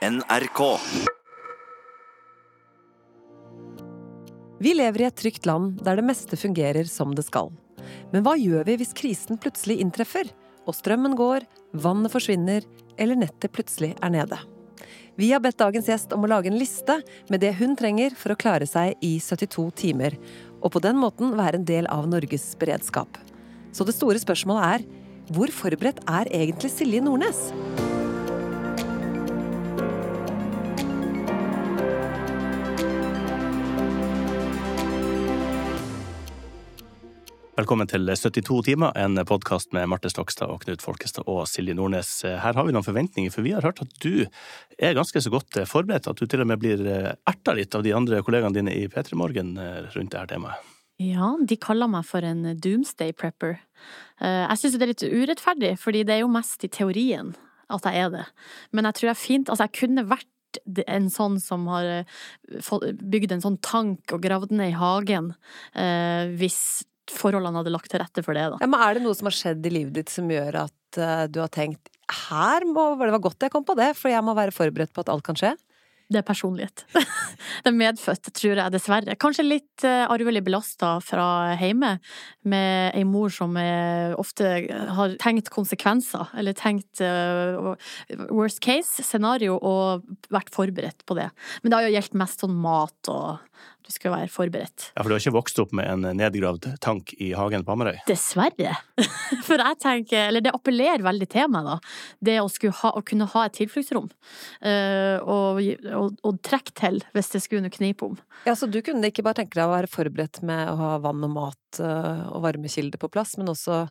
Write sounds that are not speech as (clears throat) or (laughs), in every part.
NRK. Vi lever i et trygt land der det meste fungerer som det skal. Men hva gjør vi hvis krisen plutselig inntreffer, og strømmen går, vannet forsvinner eller nettet plutselig er nede? Vi har bedt dagens gjest om å lage en liste med det hun trenger for å klare seg i 72 timer, og på den måten være en del av Norges beredskap. Så det store spørsmålet er hvor forberedt er egentlig Silje Nordnes? Velkommen til 72 timer, en podkast med Marte Stokstad og Knut Folkestad og Silje Nordnes. Her har vi noen forventninger, for vi har hørt at du er ganske så godt forberedt, at du til og med blir erta litt av de andre kollegaene dine i P3 Morgen rundt dette temaet. Ja, de kaller meg for en doomsday prepper. Jeg syns det er litt urettferdig, fordi det er jo mest i teorien at jeg er det. Men jeg tror jeg fint Altså, jeg kunne vært en sånn som har bygd en sånn tank og gravd ned i hagen, hvis forholdene hadde lagt til rette for det, da. Ja, men er det noe som har skjedd i livet ditt som gjør at uh, du har tenkt her må, det var godt jeg kom på det, for jeg må være forberedt på at alt kan skje? Det er personlighet. (laughs) det er medfødt, tror jeg, dessverre. Kanskje litt uh, arvelig belasta fra hjemme, med ei mor som er, ofte har tenkt konsekvenser, eller tenkt uh, worst case scenario, og vært forberedt på det. Men det har jo gjeldt mest sånn mat og du skal være forberedt. Ja, For du har ikke vokst opp med en nedgravd tank i hagen på Hamarøy? Dessverre. (laughs) For jeg tenker, eller det appellerer veldig til meg, da. Det å, ha, å kunne ha et tilfluktsrom. Uh, og, og, og, trekke til hvis det skulle knipe om. Ja, Så du kunne ikke bare tenke deg å være forberedt med å ha vann og mat uh, og varmekilde på plass, men også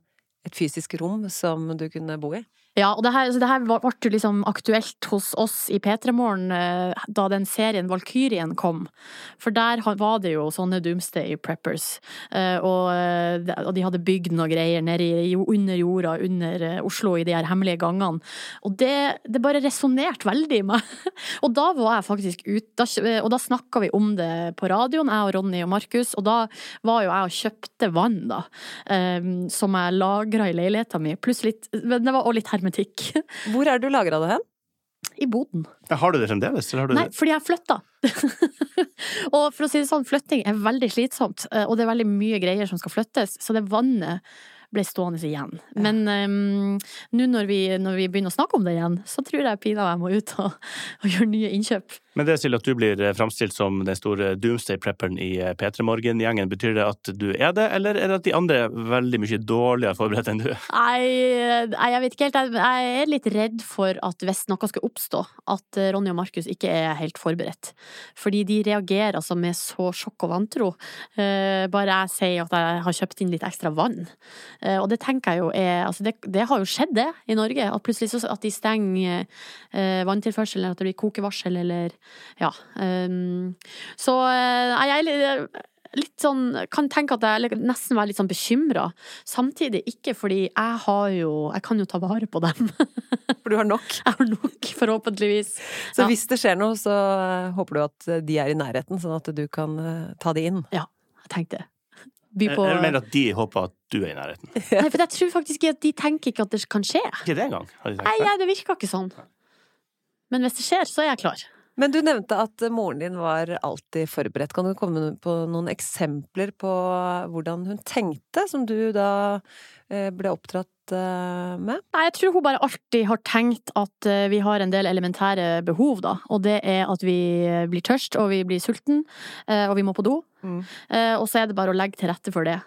et fysisk rom som du kunne bo i? Ja, og det her, det her ble jo liksom aktuelt hos oss i P3 Morgen eh, da den serien Valkyrien kom. For der var det jo sånne Doomsday Preppers. Eh, og, eh, de hadde bygd noe greier nede under jorda, under Oslo, i de her hemmelige gangene. Og det, det bare resonnerte veldig i meg. (laughs) Og da var jeg faktisk ute, og da snakka vi om det på radioen, jeg og Ronny og Markus, og da var jo jeg og kjøpte vann, da. Som jeg lagra i leiligheta mi, pluss litt, men det var, også litt hermetikk hermetikk. (laughs) Hvor er det du lagra det hen? I boden. Har du det fremdeles? Nei, fordi jeg flytta. (laughs) og for å si det sånn, flytting er veldig slitsomt, eh, og det er veldig mye greier som skal flyttes, så det vannet ble stående igjen. Ja. Men um, nå når vi, når vi, begynner å snakke om det igjen, så tror jeg pinadø jeg må ut og, og gjøre nye innkjøp. Men det Silje, at du blir eh, framstilt som den store doomsday-prepperen i eh, P3 Morgen-gjengen, betyr det at du er det, eller er det at de andre er veldig mye dårligere forberedt enn du? Nei, jeg vet ikke helt. Jeg er litt redd for at hvis noe skal oppstå, at eh, Ronny og Markus ikke er helt forberedt. Fordi de reagerer altså med så sjokk og vantro. Bare jeg sier at jeg har kjøpt inn litt ekstra vann. Og det tenker jeg jo er Altså, det, det har jo skjedd, det, i Norge. At plutselig at de stenger vanntilførselen, at det blir kokevarsel eller ja. Um, så uh, jeg er litt sånn Kan tenke at jeg nesten være litt sånn bekymra. Samtidig ikke fordi jeg har jo Jeg kan jo ta vare på dem. (laughs) For du har nok? Jeg har nok, forhåpentligvis. Så ja. hvis det skjer noe, så håper du at de er i nærheten, sånn at du kan ta de inn? Ja, jeg tenkte det. på Jeg mener at de håper at du er i nærheten. (laughs) Nei, for jeg tror faktisk at de tenker ikke at det kan skje. Ikke det engang? Nei, ja, det virker ikke sånn. Men hvis det skjer, så er jeg klar. Men du nevnte at moren din var alltid forberedt. Kan du komme på noen eksempler på hvordan hun tenkte, som du da eh, ble oppdratt eh, med? Nei, jeg tror hun bare alltid har tenkt at eh, vi har en del elementære behov, da. Og det er at vi blir tørst, og vi blir sulten, og vi må på do. Mm. Og så er det bare å legge til rette for det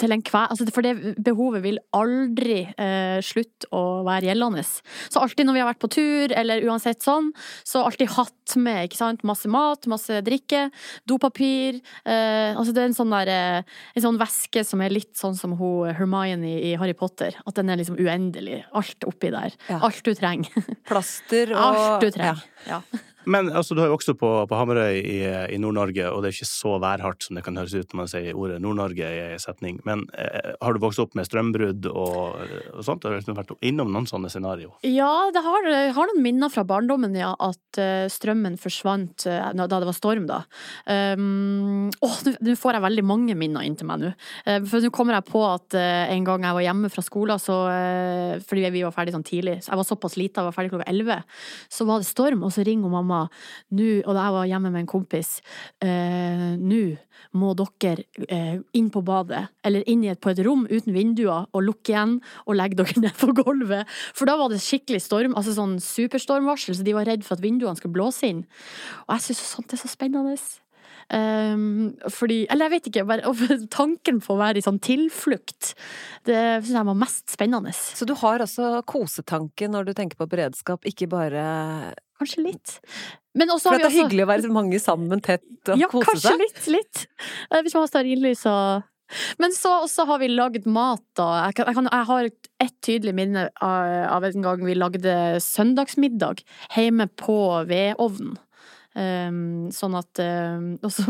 til enhver altså For det behovet vil aldri eh, slutte å være gjeldende. Så alltid når vi har vært på tur, eller uansett sånn, så alltid hatt med ikke sant? masse mat, masse drikke, dopapir eh, Altså det er en sånn, der, eh, en sånn væske som er litt sånn som hun Hermione i Harry Potter. At den er liksom uendelig. Alt oppi der. Ja. Alt du trenger. Plaster (laughs) og Alt du trenger. Ja. ja. Men altså, du har jo også på, på Hamarøy i, i Nord-Norge, og det er ikke så værhardt som det kan høres ut når man sier ordet Nord-Norge i en setning. Men eh, har du vokst opp med strømbrudd og, og sånt? Har du vært innom noen sånne scenario? Ja, det har, jeg har noen minner fra barndommen, ja. At uh, strømmen forsvant uh, da det var storm, da. Um, å, nå får jeg veldig mange minner inn til meg nå. Uh, for nå kommer jeg på at en gang jeg var hjemme fra skolen, så, fordi vi var ferdig sånn tidlig, så jeg var såpass lita, jeg var ferdig klokka elleve, så var det storm, og så ringer mamma nå, og jeg var hjemme med en kompis, nå må dere inn på badet, eller inn på et rom uten vinduer, og lukke igjen, og legge dere (laughs) ned på gulvet. For da var det skikkelig storm, altså sånn superstormvarsel, så de var redd for at vinduene skulle blåse inn. Og jeg syns sånt er så spennende. Um, fordi Eller jeg vet ikke, bare, tanken på å være i sånn tilflukt, det syns jeg var mest spennende. Så du har altså kosetanke når du tenker på beredskap, ikke bare Kanskje litt. Men også For det er også... hyggelig å være mange sammen tett og ja, kose seg? Ja, kanskje litt. litt. Eh, hvis man har stearinlys og men så også har vi lagd mat, da. Jeg, kan, jeg, kan, jeg har et tydelig minne av, av en gang vi lagde søndagsmiddag hjemme på vedovnen. Um, sånn at um, Og så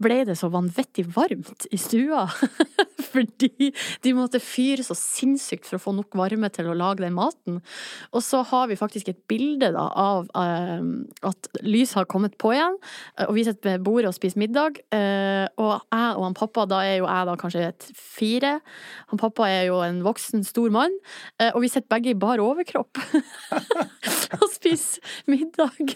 ble det så vanvittig varmt i stua. (laughs) Fordi de måtte fyre så sinnssykt for å få nok varme til å lage den maten. Og så har vi faktisk et bilde da, av um, at lyset har kommet på igjen, og vi sitter ved bordet og spiser middag. Uh, og jeg og han pappa, da er jo jeg da kanskje et fire. Han pappa er jo en voksen, stor mann. Uh, og vi sitter begge i bar overkropp (laughs) og spiser middag.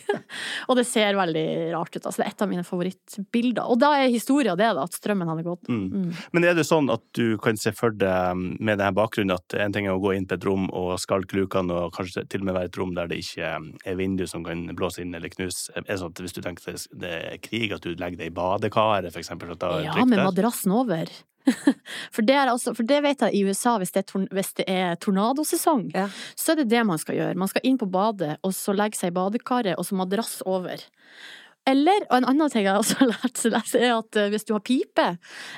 og det ser veldig veldig rart ut. Altså, det er et av mine favorittbilder. Og da er historia det, da, at strømmen hadde gått. Mm. Mm. Men er det sånn at du kan se for deg med denne bakgrunnen at en ting er å gå inn på et rom og skalke lukene, og kanskje til og med være et rom der det ikke er vindu som kan blåse inn eller knuse? Er det sånn at hvis du tenker det er krig, at du legger det i badekaret, for eksempel? ja, med madrassen over. (laughs) For det, også, for det, vet jeg i USA, hvis det er, hvis det er tornadosesong, ja. så er det det man skal gjøre. Man skal inn på badet, og så legge seg i badekaret, og så madrass over. Eller, og en annen ting jeg også har lært, er at eh, hvis du har pipe,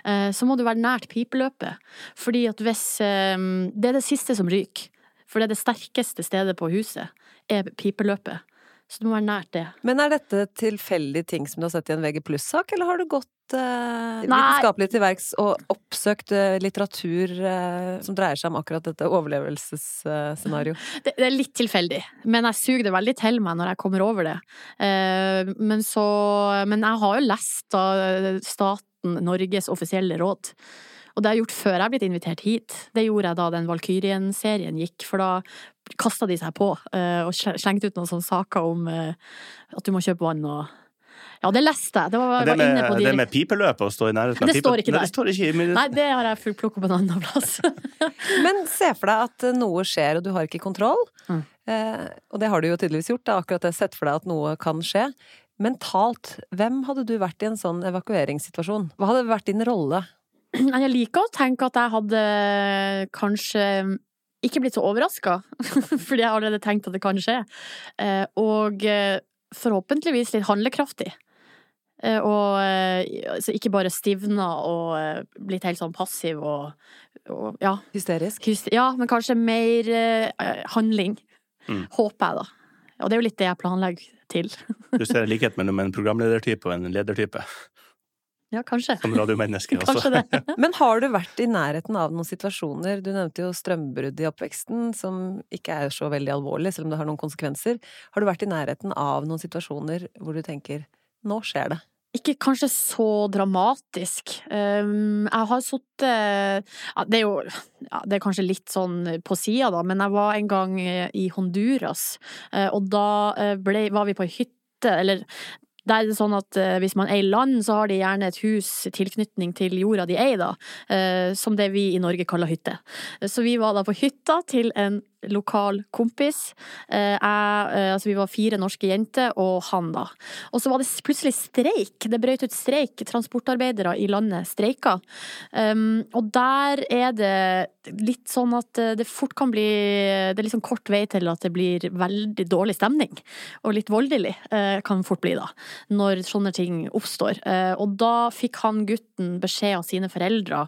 eh, så må du være nært pipeløpet. Fordi at hvis eh, Det er det siste som ryker. For det er det sterkeste stedet på huset, er pipeløpet. Så det må være nært det. Men er dette tilfeldige ting som du har sett i en VG pluss-sak, eller har du gått uh, vitenskapelig til verks og oppsøkt uh, litteratur uh, som dreier seg om akkurat dette overlevelsesscenarioet? (laughs) Det, det, er litt tilfeldig, men jeg suger det veldig til meg når jeg kommer over det. men så Men jeg har jo lest da staten Norges offisielle råd. Og det har jeg gjort før jeg har blitt invitert hit. Det gjorde jeg da den Valkyrien-serien gikk, for da kasta de seg på uh, og slengte ut noen sånne saker om uh, at du må kjøpe vann og ja, det leste jeg. Det, var, det, med, de... det med pipeløpet, å stå i nærheten av pipe... Det står ikke der. Nei, det står ikke i... Nei, det har jeg fullt plukk på en annen plass. (laughs) Men se for deg at noe skjer, og du har ikke kontroll. Mm. Eh, og det har du jo tydeligvis gjort, da, akkurat det. Sett for deg at noe kan skje. Mentalt, hvem hadde du vært i en sånn evakueringssituasjon? Hva hadde vært din rolle? (clears throat) Jeg liker å tenke at jeg hadde kanskje ikke blitt så overraska, (laughs) fordi jeg allerede tenkt at det kan skje. Eh, og eh, forhåpentligvis litt handlekraftig. Eh, og altså ikke bare stivna og blitt helt sånn passiv og, og ja. Hysterisk? Ja, men kanskje mer handling. Mm. Håper jeg, da. Og det er jo litt det jeg planlegger til. du ser likhet mellom en programledertype og en ledertype? Ja, kanskje. Som radiomenneske (laughs) også. (laughs) Men har du vært i nærheten av noen situasjoner, du nevnte jo strømbrudd i oppveksten, som ikke er så veldig alvorlig, selv om det har noen konsekvenser. Har du vært i nærheten av noen situasjoner hvor du tenker nå skjer det? Ikke kanskje så dramatisk. Um, jeg har sittet ja, Det er jo ja, det er kanskje litt sånn på sida, da, men jeg var en gang i Honduras, eh, og da eh, ble, var vi på ei hytte, eller der er det sånn at uh, hvis man eier land, så har de gjerne et hus i tilknytning til jorda de eier, da. Uh, som det vi i Norge kaller hytte. Så vi var da på hytta til en lokal kompis. Eh, jeg, eh, altså vi var fire norske jenter og han, da. Og så var det plutselig streik. Det brøt ut streik. Transportarbeidere i landet streika. Um, og der er det litt sånn at eh, det fort kan bli Det er liksom kort vei til at det blir veldig dårlig stemning. Og litt voldelig kan fort bli, da. Når sånne ting oppstår. Og da fikk han gutten beskjed av sine foreldre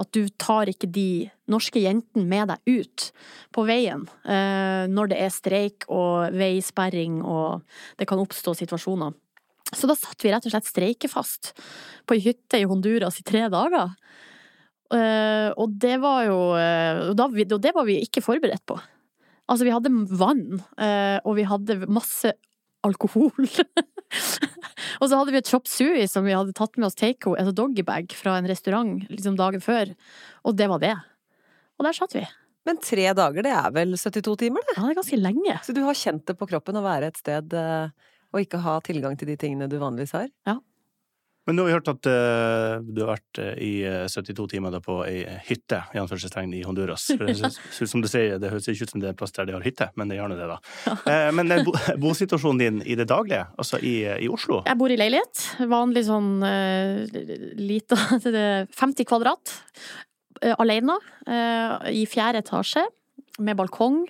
at du tar ikke de norske jentene med deg ut på veien eh, når det er streik og veisperring og det kan oppstå situasjoner. Så da satt vi rett og slett streikefast på ei hytte i Honduras i tre dager. Eh, og det var jo eh, og det var vi ikke forberedt på. Altså, vi hadde vann, og vi hadde masse alkohol. (laughs) og så hadde vi et chop sui som vi hadde tatt med oss take altså doggybag fra en restaurant liksom dagen før. Og det var det. Og der satt vi. Men tre dager, det er vel 72 timer, det? Ja, det er ganske lenge. Så du har kjent det på kroppen å være et sted eh, og ikke ha tilgang til de tingene du vanligvis har? Ja. Men nå har vi hørt at uh, du har vært uh, i 72 timer da, på ei hytte i anførselstegn i Honduras. For, (laughs) som du sier, det høres ikke ut som det er en plass der de har hytte, men det er gjerne det, da. Uh, (laughs) men bo, bosituasjonen din i det daglige, altså i, i, Oslo? Jeg bor i leilighet. Vanlig sånn lita (laughs) 50 kvadrat. Alene. I fjerde etasje. Med balkong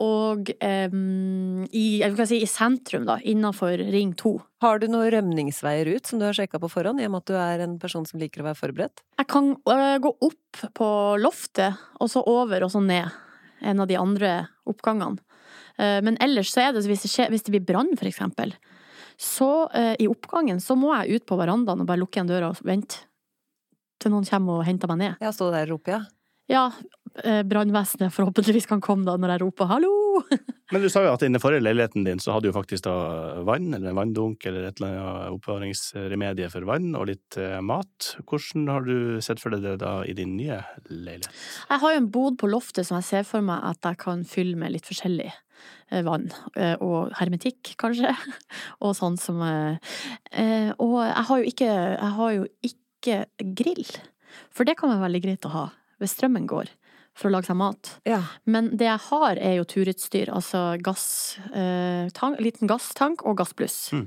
og um, i, si, i, sentrum, da, innafor Ring 2. Har du noen rømningsveier ut som du har sjekka på forhånd, i og med at du er en person som liker å være forberedt? Jeg kan uh, gå opp på loftet, og så over og så ned. En av de andre oppgangene. Uh, men ellers så er det hvis det, skjer, hvis det blir brann, for eksempel, så uh, i oppgangen så må jeg ut på verandaen og bare lukke igjen døra og vente til noen kommer og henter meg ned. Ja, stå der og rope, ja? Ja, eh, brannvesenet forhåpentligvis kan komme da når jeg roper 'hallo'. (laughs) Men du sa jo at i den forrige leiligheten din så hadde du faktisk da vann, eller en vanndunk, eller et eller annet oppbevaringsremedie for vann, og litt eh, mat. Hvordan har du sett for deg det da i din nye leilighet? Jeg har jo en bod på loftet som jeg ser for meg at jeg kan fylle med litt forskjellig eh, vann. Og hermetikk, kanskje. (laughs) Og sånn som Og jeg har jo ikke, jeg har jo ikke grill. For det kan være veldig greit å ha hvis strømmen går for å lage seg mat. Ja. Men det jeg har, er jo turutstyr. Altså gass, eh, tank, liten gasstank og gasspluss. Mm.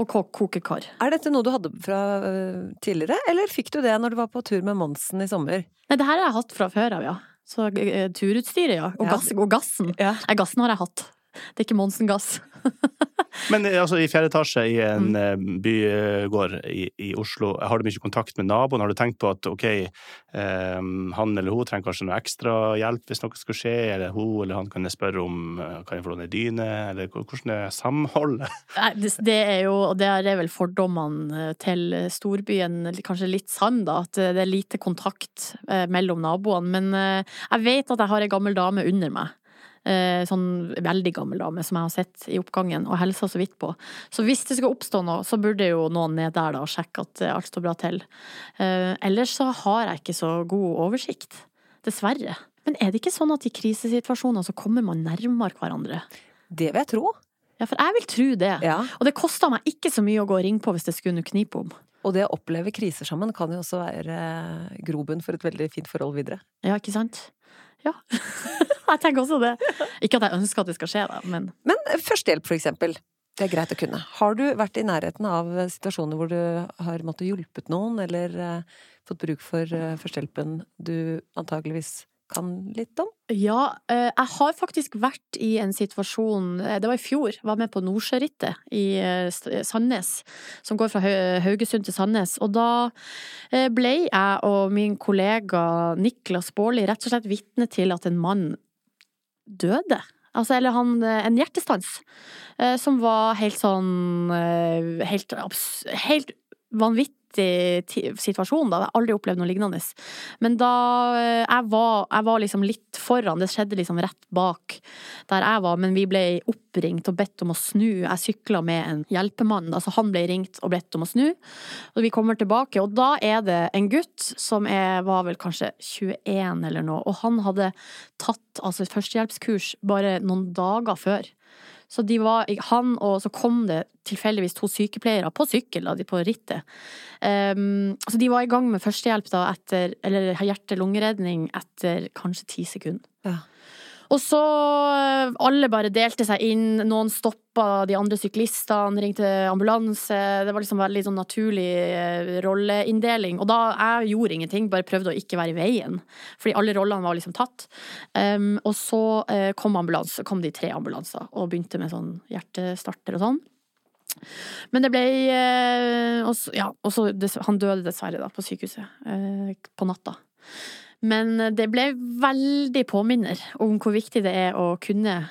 Og kokekar. Er dette noe du hadde fra uh, tidligere, eller fikk du det når du var på tur med Monsen i sommer? Nei, det her har jeg hatt fra før av, ja. Så uh, turutstyret, ja. Og, ja. Gass, og gassen. Ja. Nei, gassen har jeg hatt. Det er ikke Monsen-gass. (laughs) Men eh, altså, i fjerde etasje i en mm. Eh, bygård i, i, Oslo, har du mye kontakt med naboen? Har du tenkt på at ok, um, han eller hun trenger kanskje noe ekstra hjelp hvis noe skal skje, eller hun eller han kan jeg spørre om kan jeg få låne dyne, eller hvordan er samholdet? (laughs) Nei, det, det er jo, og det er vel fordommene til storbyen kanskje litt sann, da, at det er lite kontakt mellom naboene. Men jeg vet at jeg har ei gammel dame under meg sånn veldig gammel dame som jeg har sett i oppgangen og helsa så vidt på. Så hvis det skal oppstå noe, så burde jo noen ned der da og sjekke at alt står bra til. Eh, ellers så har jeg ikke så god oversikt. Dessverre. Men er det ikke sånn at i krisesituasjoner så kommer man nærmere hverandre? Det vil jeg tro. Ja, for jeg vil tro det. Ja. Og det kosta meg ikke så mye å gå og ringe på hvis det skulle knipe om. Og det å oppleve kriser sammen kan jo også være grobunn for et veldig fint forhold videre. Ja, ikke sant? Ja. (laughs) (laughs) jeg tenker også det. Ikke at jeg ønsker at det skal skje, da, men Men eh, førstehjelp, for eksempel. Det er greit å kunne. Har du vært i nærheten av situasjoner hvor du har måttet hjulpet noen, eller uh, fått bruk for uh, førstehjelpen du antageligvis kan litt om? Ja, jeg har faktisk vært i en situasjon Det var i fjor. Var med på Nordsjørittet i Sandnes, som går fra Haugesund til Sandnes. Og da ble jeg og min kollega Niklas Baarli rett og slett vitne til at en mann døde. Altså, eller han En hjertestans. Eh, som var helt sånn eh, Helt, helt vanvittig situasjon, da. Jeg har aldri opplevd noe lignende. Men da eh, jeg var, jeg var liksom litt foran, det skjedde liksom rett bak der jeg var, men vi ble oppringt og bedt om å snu. Jeg sykla med en hjelpemann, altså han ble ringt og bedt om å snu. Og vi kommer tilbake, og da er det en gutt som er, var vel kanskje 21 eller noe, og han hadde tatt altså førstehjelpskurs bare noen dager før. Så de var, han og så kom det tilfeldigvis to sykepleiere på sykkel da, de på rittet. Um, så de var i gang med førstehjelp da etter, eller hjerte-lungeredning etter kanskje ti sekunder. Ja. Og så eh, alle bare delte seg inn, noen stoppa de andre syklistene, ringte ambulanse. Det var liksom veldig sånn naturlig eh, rolleinndeling. Og da jeg gjorde ingenting, bare prøvde å ikke være i veien. Fordi alle rollene var liksom tatt. Um, og så uh, kom ambulanse, kom de tre ambulanser og begynte med sånn hjertestarter og sånn. Men det ble uh, også, Ja, også, han døde dessverre da på sykehuset uh, på natta. Men det ble veldig påminner om hvor viktig det er å kunne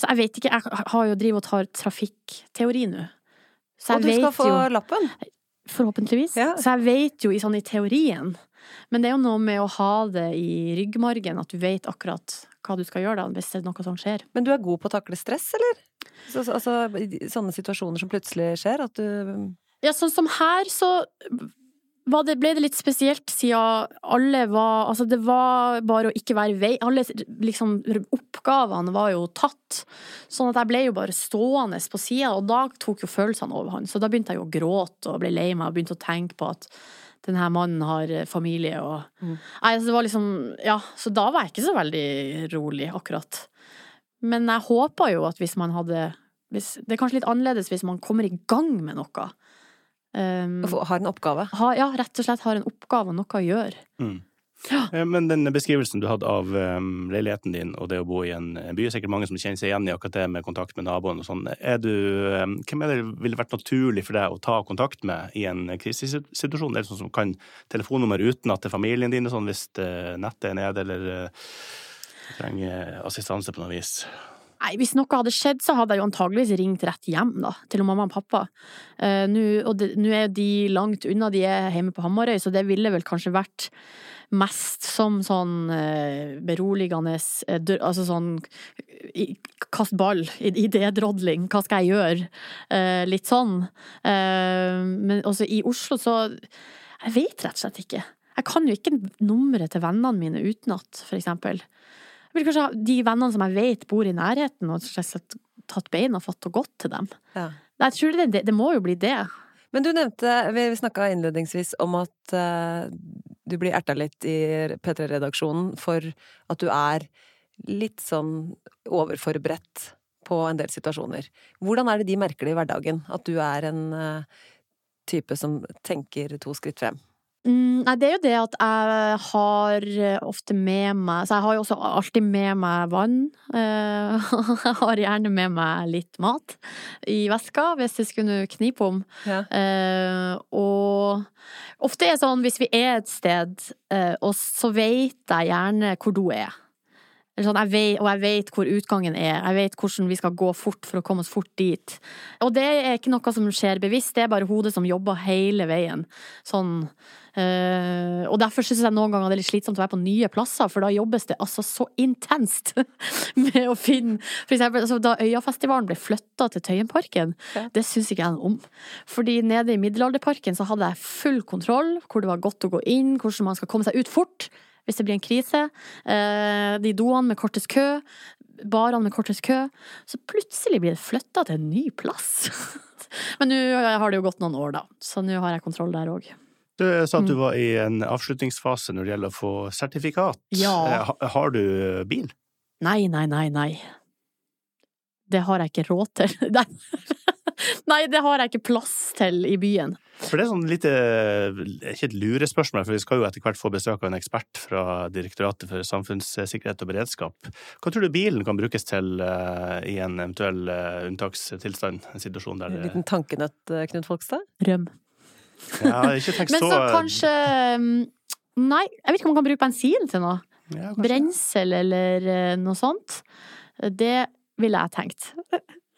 Så jeg vet ikke, jeg har jo drivet og tar trafikkteori nå. Så Og du skal få jo lappen. Forhåpentligvis. Ja. Så jeg vet jo i, sånn i teorien. Men det er jo noe med å ha det i ryggmargen, at du vet akkurat hva du skal gjøre da, hvis det er noe som skjer. Men du er god på å takle stress, eller? Så, så, altså, sånne situasjoner som plutselig skjer, at du Ja, sånn som her, så det, ble det litt spesielt siden alle var Altså, det var bare å ikke være vei Alle liksom oppgavene var jo tatt. Sånn at jeg ble jo bare stående på sida, og da tok jo følelsene overhånd. Så da begynte jeg jo å gråte og ble lei meg og begynte å tenke på at denne mannen har familie og Mm. Nei, altså det var liksom Ja, så da var jeg ikke så veldig rolig, akkurat. Men jeg håpa jo at hvis man hadde hvis, Det er kanskje litt annerledes hvis man kommer i gang med noe. Um, har en oppgave. ha, ja, rett og slett har en oppgave og noe å gjøre. Mm. Ja. Eh, Men den beskrivelsen du hadde av um, leiligheten din og det å bo i en by, er sikkert mange som kjenner seg igjen i akkurat det med kontakt med naboen og sånn. Um, hvem er det ville vært naturlig for deg å ta kontakt med i en krisesituasjon? Er det sånn som kan telefonnummer uten at det er familien din og sånn, hvis uh, nettet er nede eller uh, trenger assistanse på noe vis? Nei, hvis noe hadde skjedd, så hadde jeg jo antageligvis ringt rett hjem, da, til mamma og pappa. Uh, nå, og det- nå er de langt unna, de er hjemme på Hamarøy, så det ville vel kanskje vært mest som sånn uh, beroligende uh, Altså sånn i- Kast ball, idédrodling, hva skal jeg gjøre? Uh, litt sånn. Eh, men også i Oslo, så Jeg vet rett og slett ikke. Jeg kan jo ikke nummeret til vennene mine utenat, for eksempel. Jeg vil kanskje ha de vennene som jeg vet bor i nærheten, og slett tatt beina fatt og gått til dem. Ja. Jeg tror det, det, det må jo bli det. Men du nevnte, vi snakka innledningsvis om at uh, du blir erta litt i P3-redaksjonen for at du er litt sånn overforberedt på en del situasjoner. Hvordan er det de merker det i hverdagen? At du er en uh, type som tenker to skritt frem? Mm, nei, det er jo det at jeg har ofte med meg Så jeg har jo også alltid med meg vann. Eh, (laughs) Jeg har gjerne med meg litt mat i veska, hvis det skulle knipe om. Ja. Eh, og ofte er det sånn hvis vi er et sted, eh, og så vet jeg gjerne hvor do er. Eller Sånn, jeg vet, og jeg vet hvor utgangen er. Jeg vet hvordan vi skal gå fort for å komme oss fort dit. Og det er ikke noe som skjer bevisst, det er bare hodet som jobber hele veien. Sånn eh, Og derfor syns jeg noen ganger det er litt slitsomt å være på nye plasser, for da jobbes det altså så intenst (laughs) med å finne For eksempel altså, da Øyafestivalen ble flytta til Tøyenparken, Ja. det syns ikke jeg noe om. Fordi nede i Middelalderparken så hadde jeg full kontroll, hvor det var godt å gå inn, hvordan man skal komme seg ut fort hvis det blir en krise. Eh, de doene med kortest kø, barene med kortest kø. Så plutselig blir det flytta til en ny plass. (laughs) Men nå har det jo gått noen år, da, så nå har jeg kontroll der òg. Du sa at du Mm. var i en avslutningsfase når det gjelder å få sertifikat. Ja. Eh, Har du bil? Nei, nei, nei, nei. Det har jeg ikke råd til. (laughs) Nei. Nei, det har jeg ikke plass til i byen. For det er sånn lite Ikke et lurespørsmål, for vi skal jo etter hvert få besøk av en ekspert fra Direktoratet for samfunnssikkerhet og beredskap. Hva tror du bilen kan brukes til eh, i en eventuell eh, unntakstilstand? En situasjon der En liten tankenøtt, Knut Folkstad? Røm. Ja, ikke tenk Men så kanskje mm, Nei, jeg vet ikke om man kan bruke bensin til noe. ja. Brensel eller eh, noe sånt. Det ville jeg tenkt.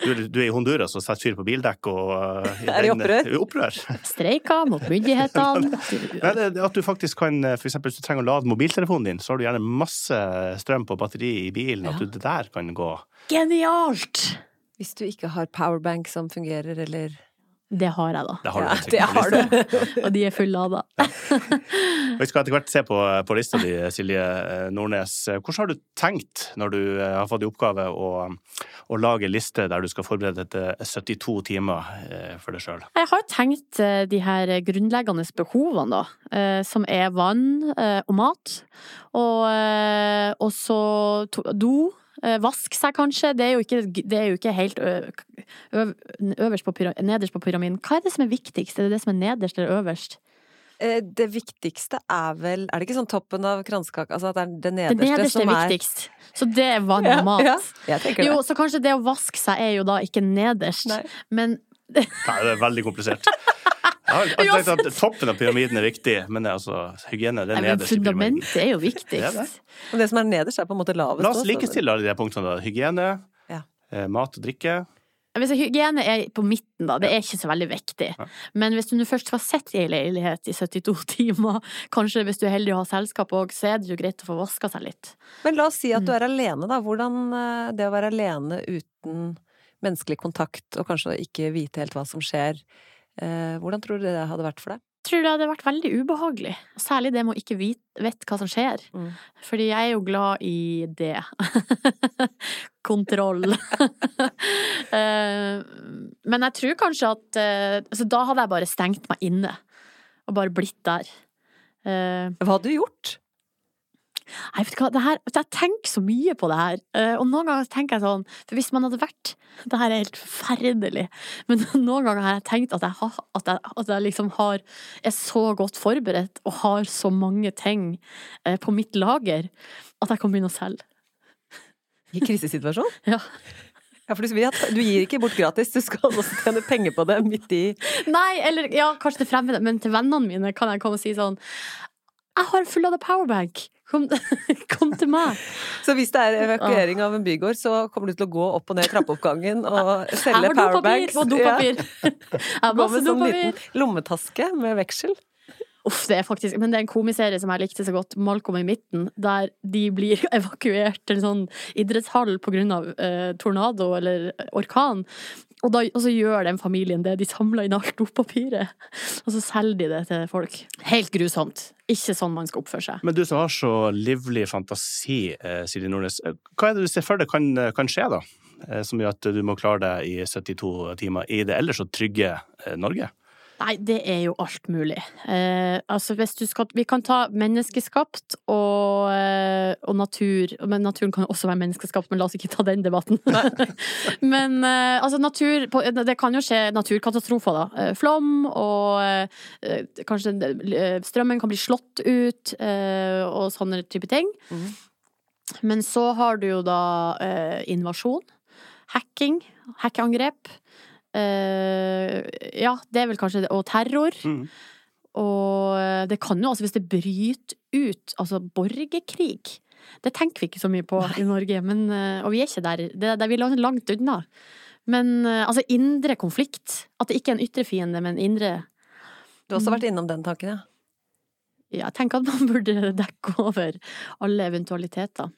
Du, du er i Honduras og setter fyr på bildekk og uh, Er i opprør? opprør. Streika mot (laughs) myndighetene. Nei, at du faktisk kan, eh, for eksempel hvis du trenger å lade mobiltelefonen din, så har du gjerne masse strøm på batteri i bilen, at du det der kan gå. Genialt! Hvis du ikke har powerbank som fungerer, eller Det har jeg, da. Det har du Ja, det har du. (laughs) Og de er fulle av, da. ja. Vi skal etter hvert se på, på lista di, Silje eh, Nordnes. Hvordan har du tenkt når du eh, har fått i oppgave å, å lage liste der du skal forberede deg til 72 timer eh, for deg sjøl? Jeg har tenkt de her grunnleggende behovene, da. Som er vann og mat. Og, og så do. Eh, Vask seg, kanskje. Det er jo ikke, det er jo ikke helt ø, øverst på pyramiden, nederst på pyramiden. Hva er det som er viktigst? Er det det som er nederst eller øverst? Eh, Det viktigste er vel Er det ikke sånn toppen av kransekaka? Altså at det er det Det nederste, nederste som er er viktigst. Så det er vann og mat. ja, ja. Jo, det. så kanskje det å vaske seg er jo da ikke nederst, Nei. men Nei, det er veldig komplisert. (laughs) har alltid tenkt at toppen av pyramiden er viktig, men er altså hygiene det er Nei, men nederst fundamentet er jo Det er det. Og det som er nederst, er på en måte lavest. La oss likestille alle de punktene. da. Hygiene, Ja. eh, mat og drikke. Hvis hygiene er på midten, da, det er ikke så veldig viktig. Men hvis du først har sett i ei leilighet i 72 timer, kanskje hvis du er heldig å ha selskap òg, så er det jo greit å få vaska seg litt. Men la oss si at du Mm. er alene, da. Hvordan eh, det å være alene uten menneskelig kontakt, og kanskje ikke vite helt hva som skjer, hvordan tror du det hadde vært for deg? Jeg tror det hadde vært veldig ubehagelig. Særlig det med å ikke vite hva som skjer. Mm. Fordi jeg er jo glad i det. (laughs) Kontroll. (laughs) Eh, Men jeg tror kanskje at eh, altså Da hadde jeg bare stengt meg inne. Og bare blitt der. Eh, Hva hadde du gjort? Nei, vet du hva, det her, jeg tenker så mye på det her. Eh, Og noen ganger tenker jeg sånn For hvis man hadde vært Det her er helt forferdelig. Men (laughs) noen ganger har jeg tenkt at jeg, har, at jeg, at jeg liksom har er så godt forberedt og har så mange ting eh, på mitt lager at jeg kan begynne å selge. I krisesituasjon? (laughs) Ja. Ja, for du, du gir ikke bort gratis, du skal også tjene penger på det midt i Nei, eller ja, kanskje til fremmede, men til vennene mine kan jeg komme og si sånn Jeg har full det powerbank. Kom, (laughs) kom til meg. Så hvis det er evakuering av en bygård, så kommer du til å gå opp og ned trappeoppgangen (laughs) og Jeg selge har dopapir powerbanks? og dopapir. (laughs) Jeg Gå med sånn liten lommetaske med veksel. Uff, det er faktisk Men det er en komiserie som jeg likte så godt, Malcolm i midten, der de blir evakuert til en sånn idrettshall på grunn av eh, tornado eller orkan. Og, da, og så gjør den familien det. De samler inn alt dopapiret, og så selger de det til folk. Helt grusomt. Ikke sånn man skal oppføre seg. Men du som har så livlig fantasi, eh, Silje Nordnes. eh, Hva er det du ser for deg kan, kan skje, da? Eh, Som gjør at du må klare deg i 72 timer i det ellers så trygge eh, Norge? Nei, det er jo alt mulig. Eh, altså hvis du skal Vi kan ta menneskeskapt og, eh, og natur. Men naturen kan også være menneskeskapt, men la oss ikke ta den debatten. (laughs) men eh, altså natur Det kan jo skje naturkatastrofer, da. Eh, flom og eh, kanskje eh, strømmen kan bli slått ut eh, og sånne type ting. Mm. Men så har du jo da invasjon. Hacking. Hackeangrep. Eh, ja, det er vel kanskje det. Og terror. Mm. Og det kan jo altså, hvis det bryter ut, altså borgerkrig Det tenker vi ikke så mye på i Norge, men, eh, og vi er ikke der. Det, det, vi er langt unna. Men eh, altså indre konflikt. At det ikke er en ytre fiende, men indre Du har også vært innom den tanken, ja. Ja, jeg tenker at man burde (laughs) dekke over alle eventualiteter.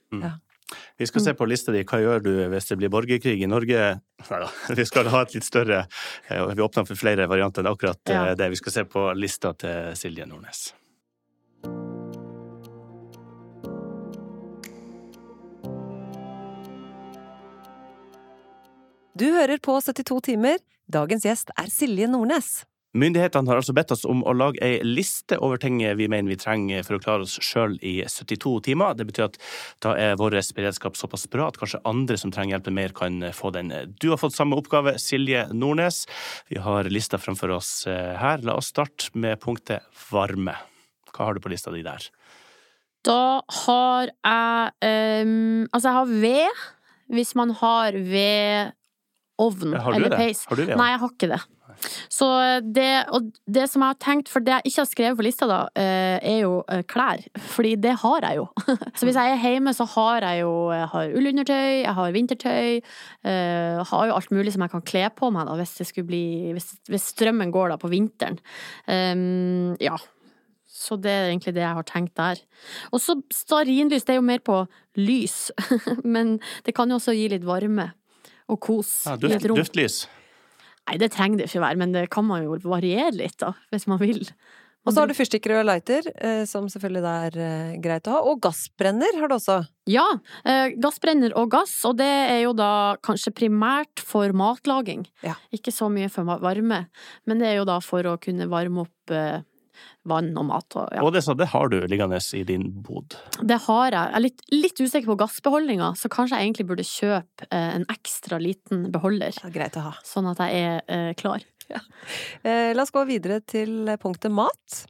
Vi skal se på lista di. Hva gjør du hvis det blir borgerkrig i Norge? Neida, (laughs) vi skal ha et litt større eh, Vi åpner for flere varianter enn akkurat eh, Ja. det. Vi skal se på lista til Silje Nordnes. Du hører på 72 timer. Dagens gjest er Silje Nordnes. Myndighetene har altså bedt oss om å lage ei liste over ting vi mener vi trenger for å klare oss sjøl i 72 timer. Det betyr at da er vår beredskap såpass bra at kanskje andre som trenger hjelpen mer, kan få den. Du har fått samme oppgave, Silje Nordnes. Vi har lista framfor oss eh, her. La oss starte med punktet varme. Hva har du på lista di der? Da har jeg um, Altså, jeg har ved. Hvis man har vedovn Du eller peis. Har du det? Nei, jeg har ikke det. Så det, og det som jeg har tenkt, for det jeg ikke har skrevet på lista da, eh, er jo eh, klær. Fordi det har jeg jo. (laughs) Så hvis jeg er hjemme, så har jeg jo jeg har ullundertøy, jeg har vintertøy. eh, har jo alt mulig som jeg kan kle på meg da, hvis det skulle bli Hvis, hvis strømmen går da på vinteren. Um, ja. Så det er egentlig det jeg har tenkt der. Og så stearinlys, det er jo mer på lys. (laughs) Men det kan jo også gi litt varme og kos Ja, i et rom. duftlys. Nei, det trenger det ikke være, men det kan man jo variere litt, da, hvis man vil. Og så har du fyrstikker og lighter, eh, som selvfølgelig er eh, greit å ha. Og gassbrenner har du også. Ja, eh, gassbrenner og gass, og det er jo da kanskje primært for matlaging. Ja. Ikke så mye for varme, men det er jo da for å kunne varme opp vann og mat og ja. Og det, så det har du liggende i din bod. Det har jeg. Jeg er litt, litt usikker på gassbeholdninga, så kanskje jeg egentlig burde kjøpe eh, en ekstra liten beholder, Ja, greit å ha. sånn at jeg er eh, klar. Eh, la oss gå videre til punktet mat.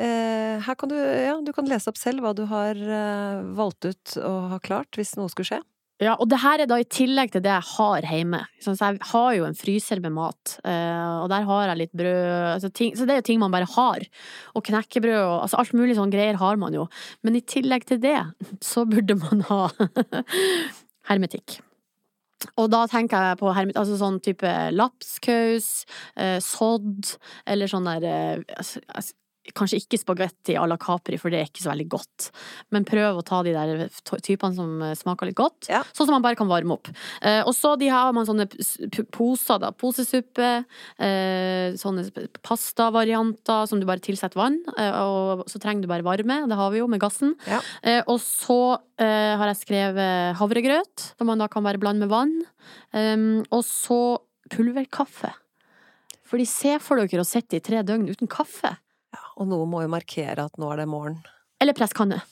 Eh, her kan du, ja, du kan lese opp selv hva du har eh, valgt ut og ha klart hvis noe skulle skje. Ja, og det her er da i tillegg til det jeg har hjemme. Så jeg har jo en fryser med mat, eh, og der har jeg litt brød altså ting, Så det er jo ting man bare har. Og knekkebrød og altså alt mulig sånn greier har man jo. Men i tillegg til det, så burde man ha (laughs) hermetikk. Og da tenker jeg på hermet, altså sånn type lapskaus, eh, sodd, eller sånn der eh, altså, altså, Kanskje ikke spagetti à la Capri, for det er ikke så veldig godt. Men prøv å ta de der typene som eh, smaker litt godt. Ja. Sånn som man bare kan varme opp. Eh, og så de har man sånne poser, da. Posesuppe. Eh, sånne pastavarianter som du bare tilsetter vann. Eh, og så trenger du bare varme. Det har vi jo med gassen. Ja. Eh, og så eh, har jeg skrevet havregrøt, som man da kan bare blande med vann. Um, og så pulverkaffe. Fordi se for dere å sitte i tre døgn uten kaffe. Ja, og noe må jo markere at nå er det morgen. Eller presskanne.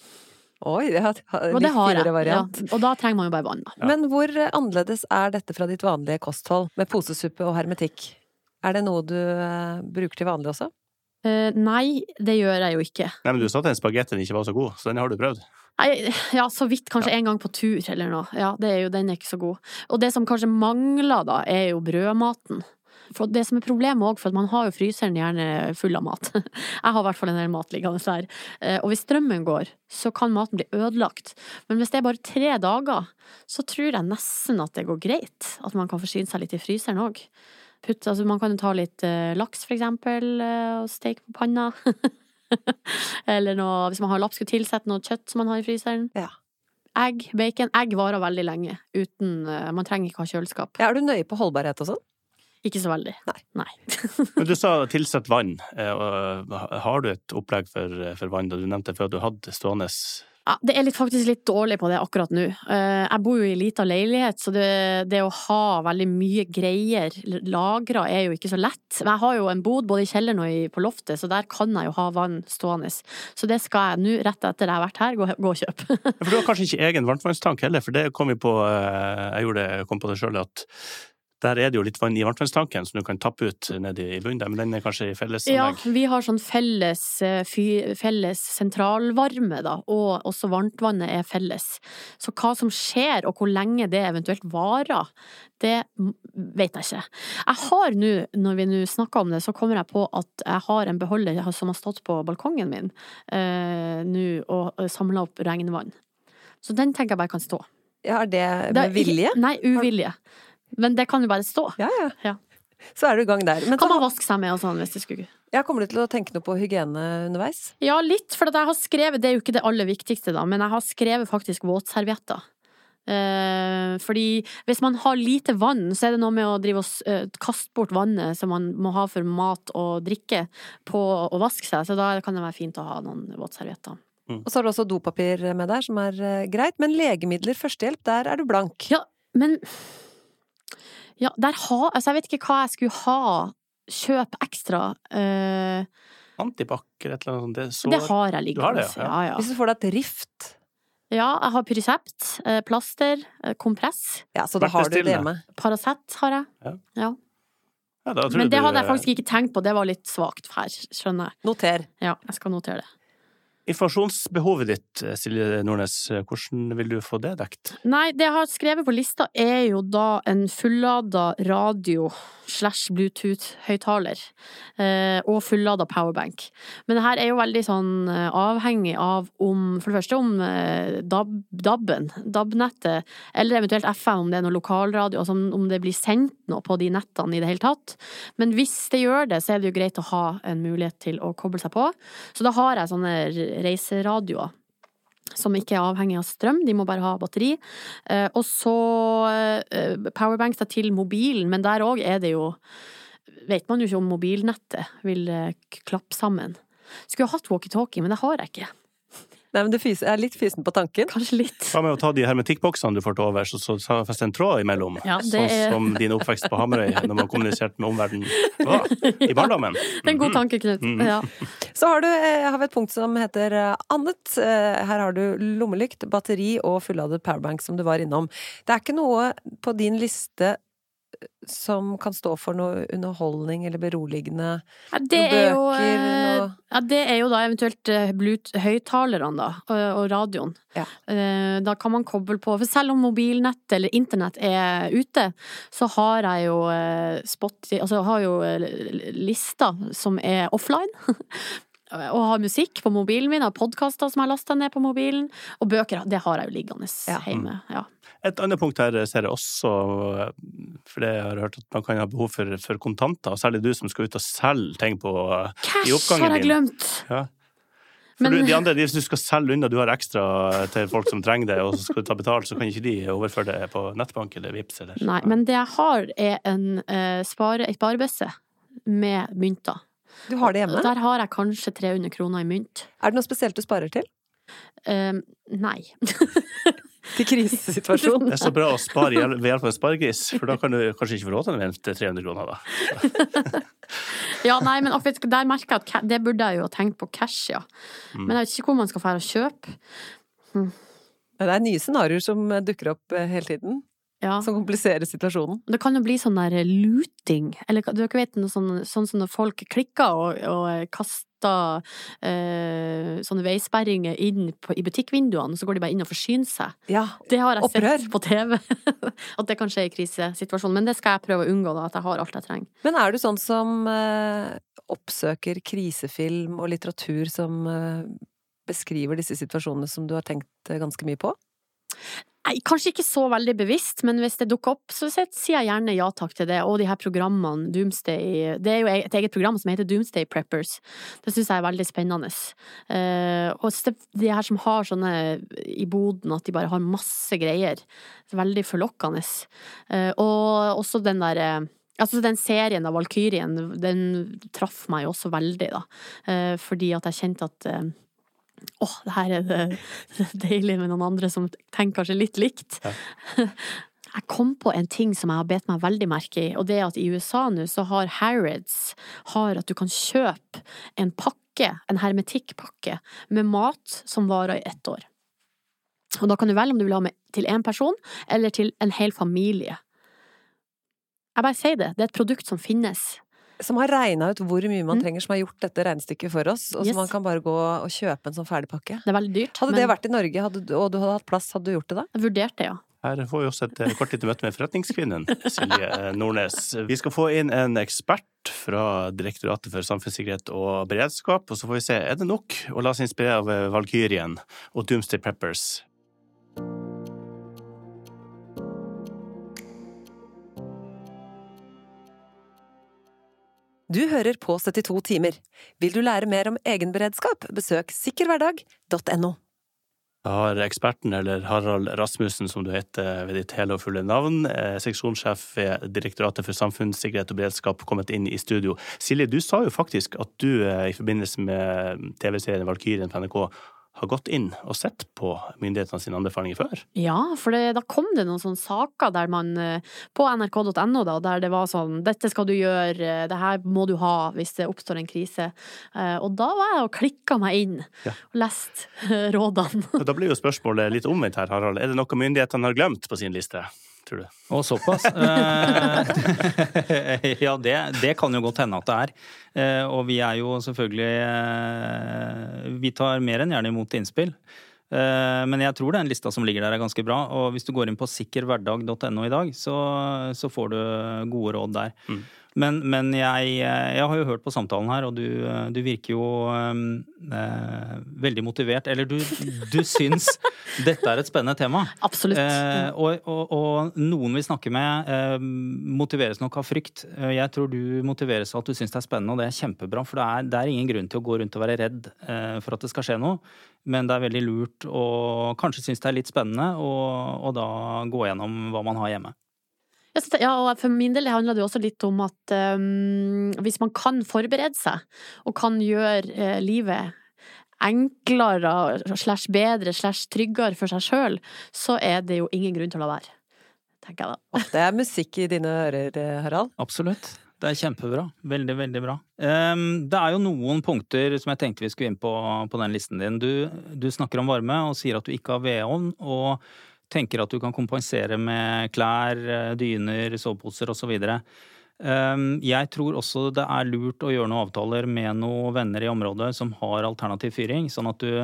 Oi, det har, Og det har jeg. Ja, og da trenger man jo bare vann. Ja. Men hvor eh, annerledes er dette fra ditt vanlige kosthold, med posesuppe og hermetikk? Er det noe du eh, bruker til vanlig også? Uh, nei, det gjør jeg jo ikke. Nei, men du sa at den spagettien ikke var så god, så den har du prøvd. Nei, ja, så vidt kanskje en gang på tur eller noe. Ja, det er jo, den er ikke så god. Og det som kanskje mangler da, er jo brødmaten. For det som er problemet òg, for man har jo fryseren gjerne full av mat. (laughs) Jeg har i hvert fall en del mat liggende der. Eh, Og hvis strømmen går, så kan maten bli ødelagt. Men hvis det er bare tre dager, så tror jeg nesten at det går greit. At man kan forsyne seg litt i fryseren òg. Altså, man kan jo ta litt eh, laks, for eksempel, eh, og steke på panna. (laughs) Eller noe, hvis man har lapp, skulle tilsette noe kjøtt som man har i fryseren. Ja. Egg, bacon. Egg varer veldig lenge. Uten, man trenger ikke ha kjøleskap. Ja, er du nøye på holdbarhet og sånn? Ikke så veldig. Nei. Nei. (laughs) Men du sa tilsett vann. eh, Har du et opplegg for, for vann? da Du nevnte før du hadde stående Ja, det er litt, faktisk litt dårlig på det akkurat nå. Eh, Jeg bor jo i lita leilighet, så det, det å ha veldig mye greier lagra er jo ikke så lett. Men jeg har jo en bod både i kjelleren og på loftet, så der kan jeg jo ha vann stående. Så det skal jeg nå, rett etter jeg har vært her, gå, gå og kjøpe. For du har (laughs) kanskje ikke egen varmtvannstank heller, for det kom vi på eh, Jeg gjorde det, kom på det sjøl at der er det jo litt vann i varmtvannstanken som du kan tappe ut nedi i bunnen der, men den er kanskje i Ja, vi har sånn felles, eh, fy, felles sentralvarme, da, og også varmtvannet er felles. Så hva som skjer, og hvor lenge det eventuelt varer, det vet jeg ikke. Jeg har nå, når vi nå snakker om det, så kommer jeg på at jeg har en beholder som har stått på balkongen min eh, nå og samla opp regnvann. Så den tenker jeg bare kan stå. Ja, er det med vilje? Nei, uvilje. Men det kan jo bare stå. Ja, ja. Ja. Så er du i gang der. Men Kan så, man vaske seg med og sånn hvis det skulle ja, kommer du til å tenke noe på hygiene underveis? Ja, litt, for at jeg har skrevet Det er jo ikke det aller viktigste, da, men jeg har skrevet faktisk våtservietter. Eh, fordi hvis man har lite vann, så er det noe med å drive og eh, kaste bort vannet som man må ha for mat og drikke, på å vaske seg. Så da kan det være fint å ha noen våtservietter. Og så har du også dopapir med der, som er eh, greit. Men legemidler, førstehjelp, der er du blank. Ja, men Ja, der har Altså, jeg vet ikke hva jeg skulle ha. Kjøp ekstra. Uh, Antibac eller et eller annet sånt. Det, er så... det har jeg Du liggende. har det, ja. ja, ja. Hvis du får deg et rift, ja, jeg har Pyresept, eh, plaster, eh, kompress. ja, så da har du det hjemme. Paracet har jeg. Ja. Ja. Ja, da tror Men det hadde jeg faktisk ikke tenkt på, det var litt svakt her, skjønner jeg. Noter. Ja, jeg skal notere det. Informasjonsbehovet ditt, eh, Silje Nordnes, eh, hvordan vil du få det dekt? Nei, det jeg har skrevet på lista er jo da en fullada radio slash Bluetooth-høyttaler. Eh, og fullada powerbank. Men det her er jo veldig sånn avhengig av om For det første om DAB, DAB-en, DAB-nettet, eller eventuelt FM om det er noe lokalradio, altså om det blir sendt noe på de nettene i det hele tatt. Men hvis det gjør det, så er det jo greit å ha en mulighet til å koble seg på. Så da har jeg sånne reiseradioer som ikke er avhengig av strøm, de må bare ha batteri. Eh, og så eh, powerbanks da til mobilen, men der òg er det jo Vet man jo ikke om mobilnettet vil eh, klappe sammen. Skulle hatt walkietalkie, men det har jeg ikke. Nei, men du fys er litt fysen på tanken. Kanskje litt. Hva med å ta de hermetikkboksene du får til overs, og så feste en tråd imellom? Ja, det Sånn er- som din oppvekst på Hamarøy, når man kommuniserte med omverdenen (laughs) i barndommen. Det er en god tanke, Knut. Mhm. Ja. Så har, du, eh, har vi et punkt som heter eh, annet. Eh, Her har du lommelykt, batteri og fulladet powerbank, som du var innom. Det er ikke noe på din liste som kan stå for noe underholdning eller beroligende? Ja, det Noen er jo, bøker, eh, noe- ja, det er jo da eventuelt eh, høyttalerne, da, og, radioen. Ja. Eh, Da kan man koble på For selv om mobilnett eller internett er ute, så har jeg jo spot, Altså jeg har jo lister som er offline. (laughs) Og har musikk på mobilen min, har podkaster som jeg har lasta ned på mobilen. Og bøker, det har jeg jo liggende Ja. hjemme. Ja. Et annet punkt her ser jeg også, for det jeg har hørt at man kan ha behov for, for kontanter, særlig du som skal ut og selge ting på I oppgangen din. Cash har jeg glemt! Ja. Men- du, de andre, hvis du skal selge unna, du har ekstra til folk som trenger det, og så skal du ta betalt, så kan ikke de overføre det på nettbank eller Vipps eller Nei, men det jeg har er en uh, spare, et sparebøsse med mynter. Du har det hjemme? Der har jeg kanskje 300 kroner i mynt. Er det noe spesielt du sparer til? Eh, nei. (laughs) Til krisesituasjon? (laughs) Det er så bra å spare ved hjelp av en sparegris, for da kan du kanskje ikke få råd til å vente 300 kroner, da. (laughs) Ja, nei, men der merker jeg at det burde jeg jo ha tenkt på cash, ja. Mm. Men jeg vet ikke hvor man skal dra og kjøpe. Det er nye scenarioer som dukker opp eh, hele tiden, Ja. som kompliserer situasjonen. Det kan jo bli sånn der luting, eller du vet noe sånn, sånn som når folk klikker og, og kaster eh, sånne veisperringer inn på, i butikkvinduene, og så går de bare inn og forsyner seg. Ja. Det har jeg Opprør. sett på TV. (laughs) At det kan skje i krisesituasjonen. Men det skal jeg prøve å unngå, da. At jeg har alt jeg trenger. Men er du sånn som eh, oppsøker krisefilm og litteratur som eh, beskriver disse situasjonene som du har tenkt eh, ganske mye på? Kanskje ikke så veldig bevisst, men hvis det dukker opp, så sier jeg gjerne ja takk til det. Og de her programmene, Doomsday Det er jo et eget program som heter Doomsday Preppers. Det syns jeg er veldig spennende. Eh, og de her som har sånne i boden, at de bare har masse greier. Veldig forlokkende. Eh, og også den der eh, Altså Den serien av Valkyrien, den traff meg også veldig, da. Fordi at jeg kjente at eh, Åh, det her er det, (laughs) deilig med noen andre som tenker kanskje litt likt. (laughs) Jeg kom på en ting som jeg har bet meg veldig merke i, og det er at i USA nå så har Harrods har at du kan kjøpe en pakke, en hermetikkpakke, med mat som varer i ett år. Og da kan du velge om du vil ha med til én person, eller til en hel familie. Jeg bare sier det, det er et produkt som finnes. Som har regna ut hvor mye man Mm. trenger, som har gjort dette regnestykket for oss, og Yes. så man kan bare gå og kjøpe en sånn ferdigpakke. Det er veldig dyrt. Hadde men det vært i Norge, hadde, og du hadde hatt plass, hadde du gjort det da? Jeg vurderte det, ja. Her får vi også et eh, kort lite møte med forretningskvinnen Silje Nordnes. Vi skal få inn en ekspert fra Direktoratet for samfunnssikkerhet og beredskap, og så får vi se, er det nok å la seg inspirere av Valkyrien og Doomsday Preppers? Du hører på 72 timer. Vil du lære mer om egenberedskap, besøk sikkerhverdag.no. Da har eksperten, eller Harald Rasmussen som du heter ved ditt hele og fulle navn, eh, seksjonssjef ved Direktoratet for samfunnssikkerhet og beredskap, kommet inn i studio. Silje, du sa jo faktisk at du eh, i forbindelse med TV-serien Valkyrien på NRK har gått inn og sett på myndighetene sine anbefalinger før. Ja, for det, da kom det noen sånne saker der man eh, På nrk.no, da, der det var sånn Dette skal du gjøre, eh, det her må du ha hvis det oppstår en krise. Eh, Og da var jeg og klikka meg inn Ja. og leste rådene. Da blir jo spørsmålet litt omvendt her, Harald. Er det noe myndighetene har glemt på sin liste, tror du? Og såpass. Eh, (laughs) ja, det, det kan jo godt hende at det er. Eh, Og vi er jo selvfølgelig eh, Vi tar mer enn gjerne imot innspill. Eh, Men jeg tror den lista som ligger der er ganske bra. Og hvis du går inn på sikkerhverdag.no i dag, så, så får du gode råd der. Mm. Men, men jeg, jeg har jo hørt på samtalen her, og du, du virker jo eh, veldig motivert. Eller du, du syns (laughs) dette er et spennende tema. Absolutt. Eh, og, og, og noen vi snakker med, eh, motiveres nok av frykt. Eh, Jeg tror du motiveres av at du syns det er spennende, og det er kjempebra. For det er, det er ingen grunn til å gå rundt og være redd eh, for at det skal skje noe. Men det er veldig lurt å kanskje synes det er litt spennende, og, og da gå gjennom hva man har hjemme. Ja, og for min del handler det også litt om at um, hvis man kan forberede seg, og kan gjøre uh, livet enklere slash bedre slash tryggere for seg sjøl, så er det jo ingen grunn til å la være. Tenker jeg da. Ofte det er musikk i dine ører, eh, Harald. Absolutt. Det er kjempebra. Veldig, veldig bra. Det er jo noen punkter som jeg tenkte vi skulle inn på på den listen din. Du, du snakker om varme og sier at du ikke har vedovn. Og tenker at du kan kompensere med klær, eh, dyner, soveposer osv. Jeg tror også det er lurt å gjøre noen avtaler med noen venner i området som har alternativ fyring, sånn at du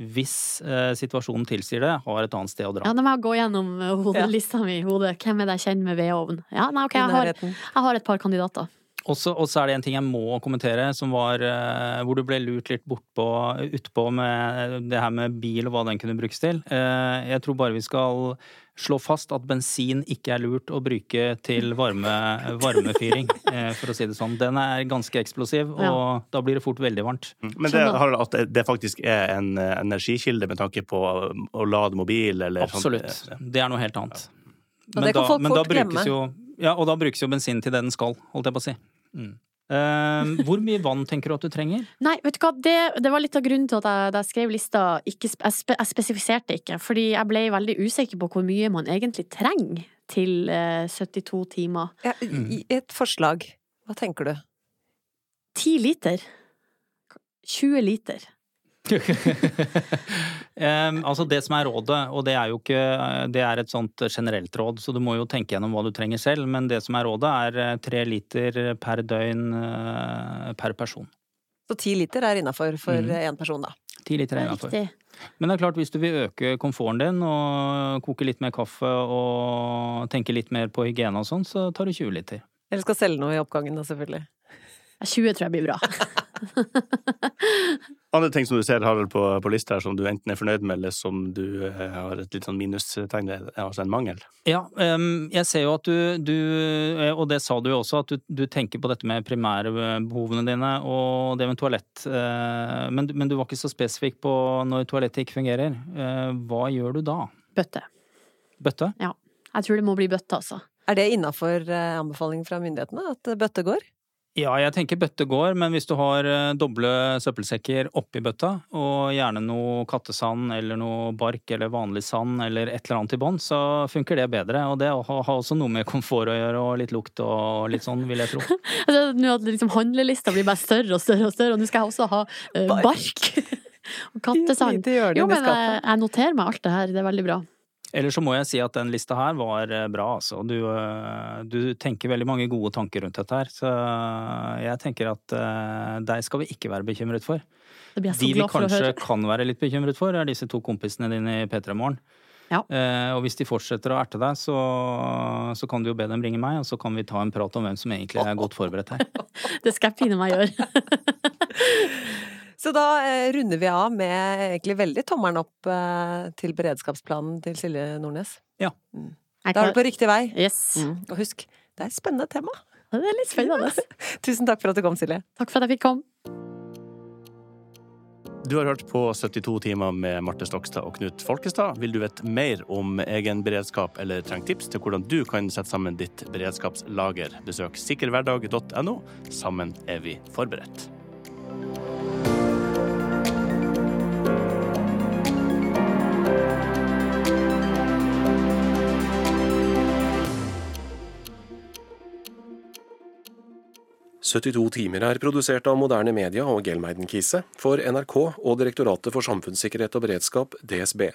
hvis eh, situasjonen tilsier det, har et annet sted å dra. Ja, nå må jeg gå gjennom eh, hodelista mi i hodet. Hvem er det jeg kjenner med vedovn? Ja, nei, ok, jeg har, jeg har et par kandidater. Og så er det en ting jeg må kommentere, som var eh, hvor du ble lurt litt bortpå, utpå med det her med bil og hva den kunne brukes til. Eh, jeg tror bare vi skal slå fast at bensin ikke er lurt å bruke til varme, varmefyring, (laughs) eh, for å si det sånn. Den er ganske eksplosiv, og ja. da blir det fort veldig varmt. Mm. Men det, at det faktisk er en energikilde med tanke på å lade mobil, eller Absolutt. Sånn? Det er noe helt annet. Men da, men da brukes jo ja, og da brukes jo bensin til det den skal, holdt jeg på å si. Mm. Uh, hvor mye vann tenker du at du trenger? (laughs) Nei, vet du hva, det, det var litt av grunnen til at jeg, da jeg skrev lista, ikke, jeg, spe, jeg, spesifiserte ikke. Fordi jeg ble veldig usikker på hvor mye man egentlig trenger til uh, eh, 72 timer. Ja, I et forslag, hva tenker du? 10 liter. 20 liter (laughs) um, altså det som er rådet, og det er jo ikke Det er et sånt generelt råd, så du må jo tenke gjennom hva du trenger selv, men det som er rådet, er eh, tre liter per døgn uh, per person. Så ti liter er innafor for én mm. person, da? Ti liter er innafor. Men det er klart, hvis du vil øke komforten din og koke litt mer kaffe og tenke litt mer på hygiene og sånn, så tar du 20 liter. Eller skal selge noe i oppgangen da, selvfølgelig. 20 tror jeg blir bra. (laughs) Andre ting som du ser Harald, på, på lista her, som du enten er fornøyd med, eller som du eh, har et litt sånn minustegn ved, altså en mangel? Ja, um, jeg ser jo at du, du, eh, og det sa du jo også, at du, du, tenker på dette med primærbehovene dine og det med toalett. Uh, men, men, du var ikke så spesifikk på når toalettet ikke fungerer. Uh, hva gjør du da? Bøtte. Bøtte? Ja. Jeg tror det må bli bøtte, altså. Er det innafor anbefaling fra myndighetene at bøtte går? Ja, jeg tenker bøtte går, men hvis du har eh, doble søppelsekker oppi bøtta, og gjerne noe kattesand eller noe bark eller vanlig sand eller et eller annet i bånn, så funker det bedre. Og det har også noe med komfort å gjøre, og litt lukt og litt sånn, vil jeg tro. (laughs) altså, nå at liksom handlelista blir bare større og større og større, og nå skal jeg også ha uh, bark. (laughs) og kattesand. Jo, men jeg, jeg noterer meg alt det her, det er veldig bra. Eller så må jeg si at den lista her var eh, bra, altså. Du, eh, du, tenker veldig mange gode tanker rundt dette her. Så jeg tenker at uh, deg skal vi ikke være bekymret for. Det blir jeg så De vi kanskje kan være litt bekymret for, er disse to kompisene dine i P3 Morgen. Ja. Eh, og hvis de fortsetter å erte deg, så, så, kan du jo be dem ringe meg, og så kan vi ta en prat om hvem som egentlig er godt forberedt her. (laughs) det skal jeg pine meg gjøre. (laughs) Så da eh, runder vi av med egentlig veldig tommelen opp eh, til beredskapsplanen til Silje Nordnes. Ja. Mm. Da er du på riktig vei. Yes. Mm. Og husk, det er et spennende tema. Det er litt spennende. (laughs) Tusen takk for at du kom, Silje. Takk for at jeg fikk komme. Du har hørt på 72 timer med Marte Stokstad og Knut Folkestad. Vil du vite mer om egen beredskap eller trenger tips til hvordan du kan sette sammen ditt beredskapslager, besøk sikkerhverdag.no. Sammen er vi forberedt. 72 timer er produsert av Moderne Media og Gelmeiden Kise for NRK og Direktoratet for samfunnssikkerhet og beredskap, DSB.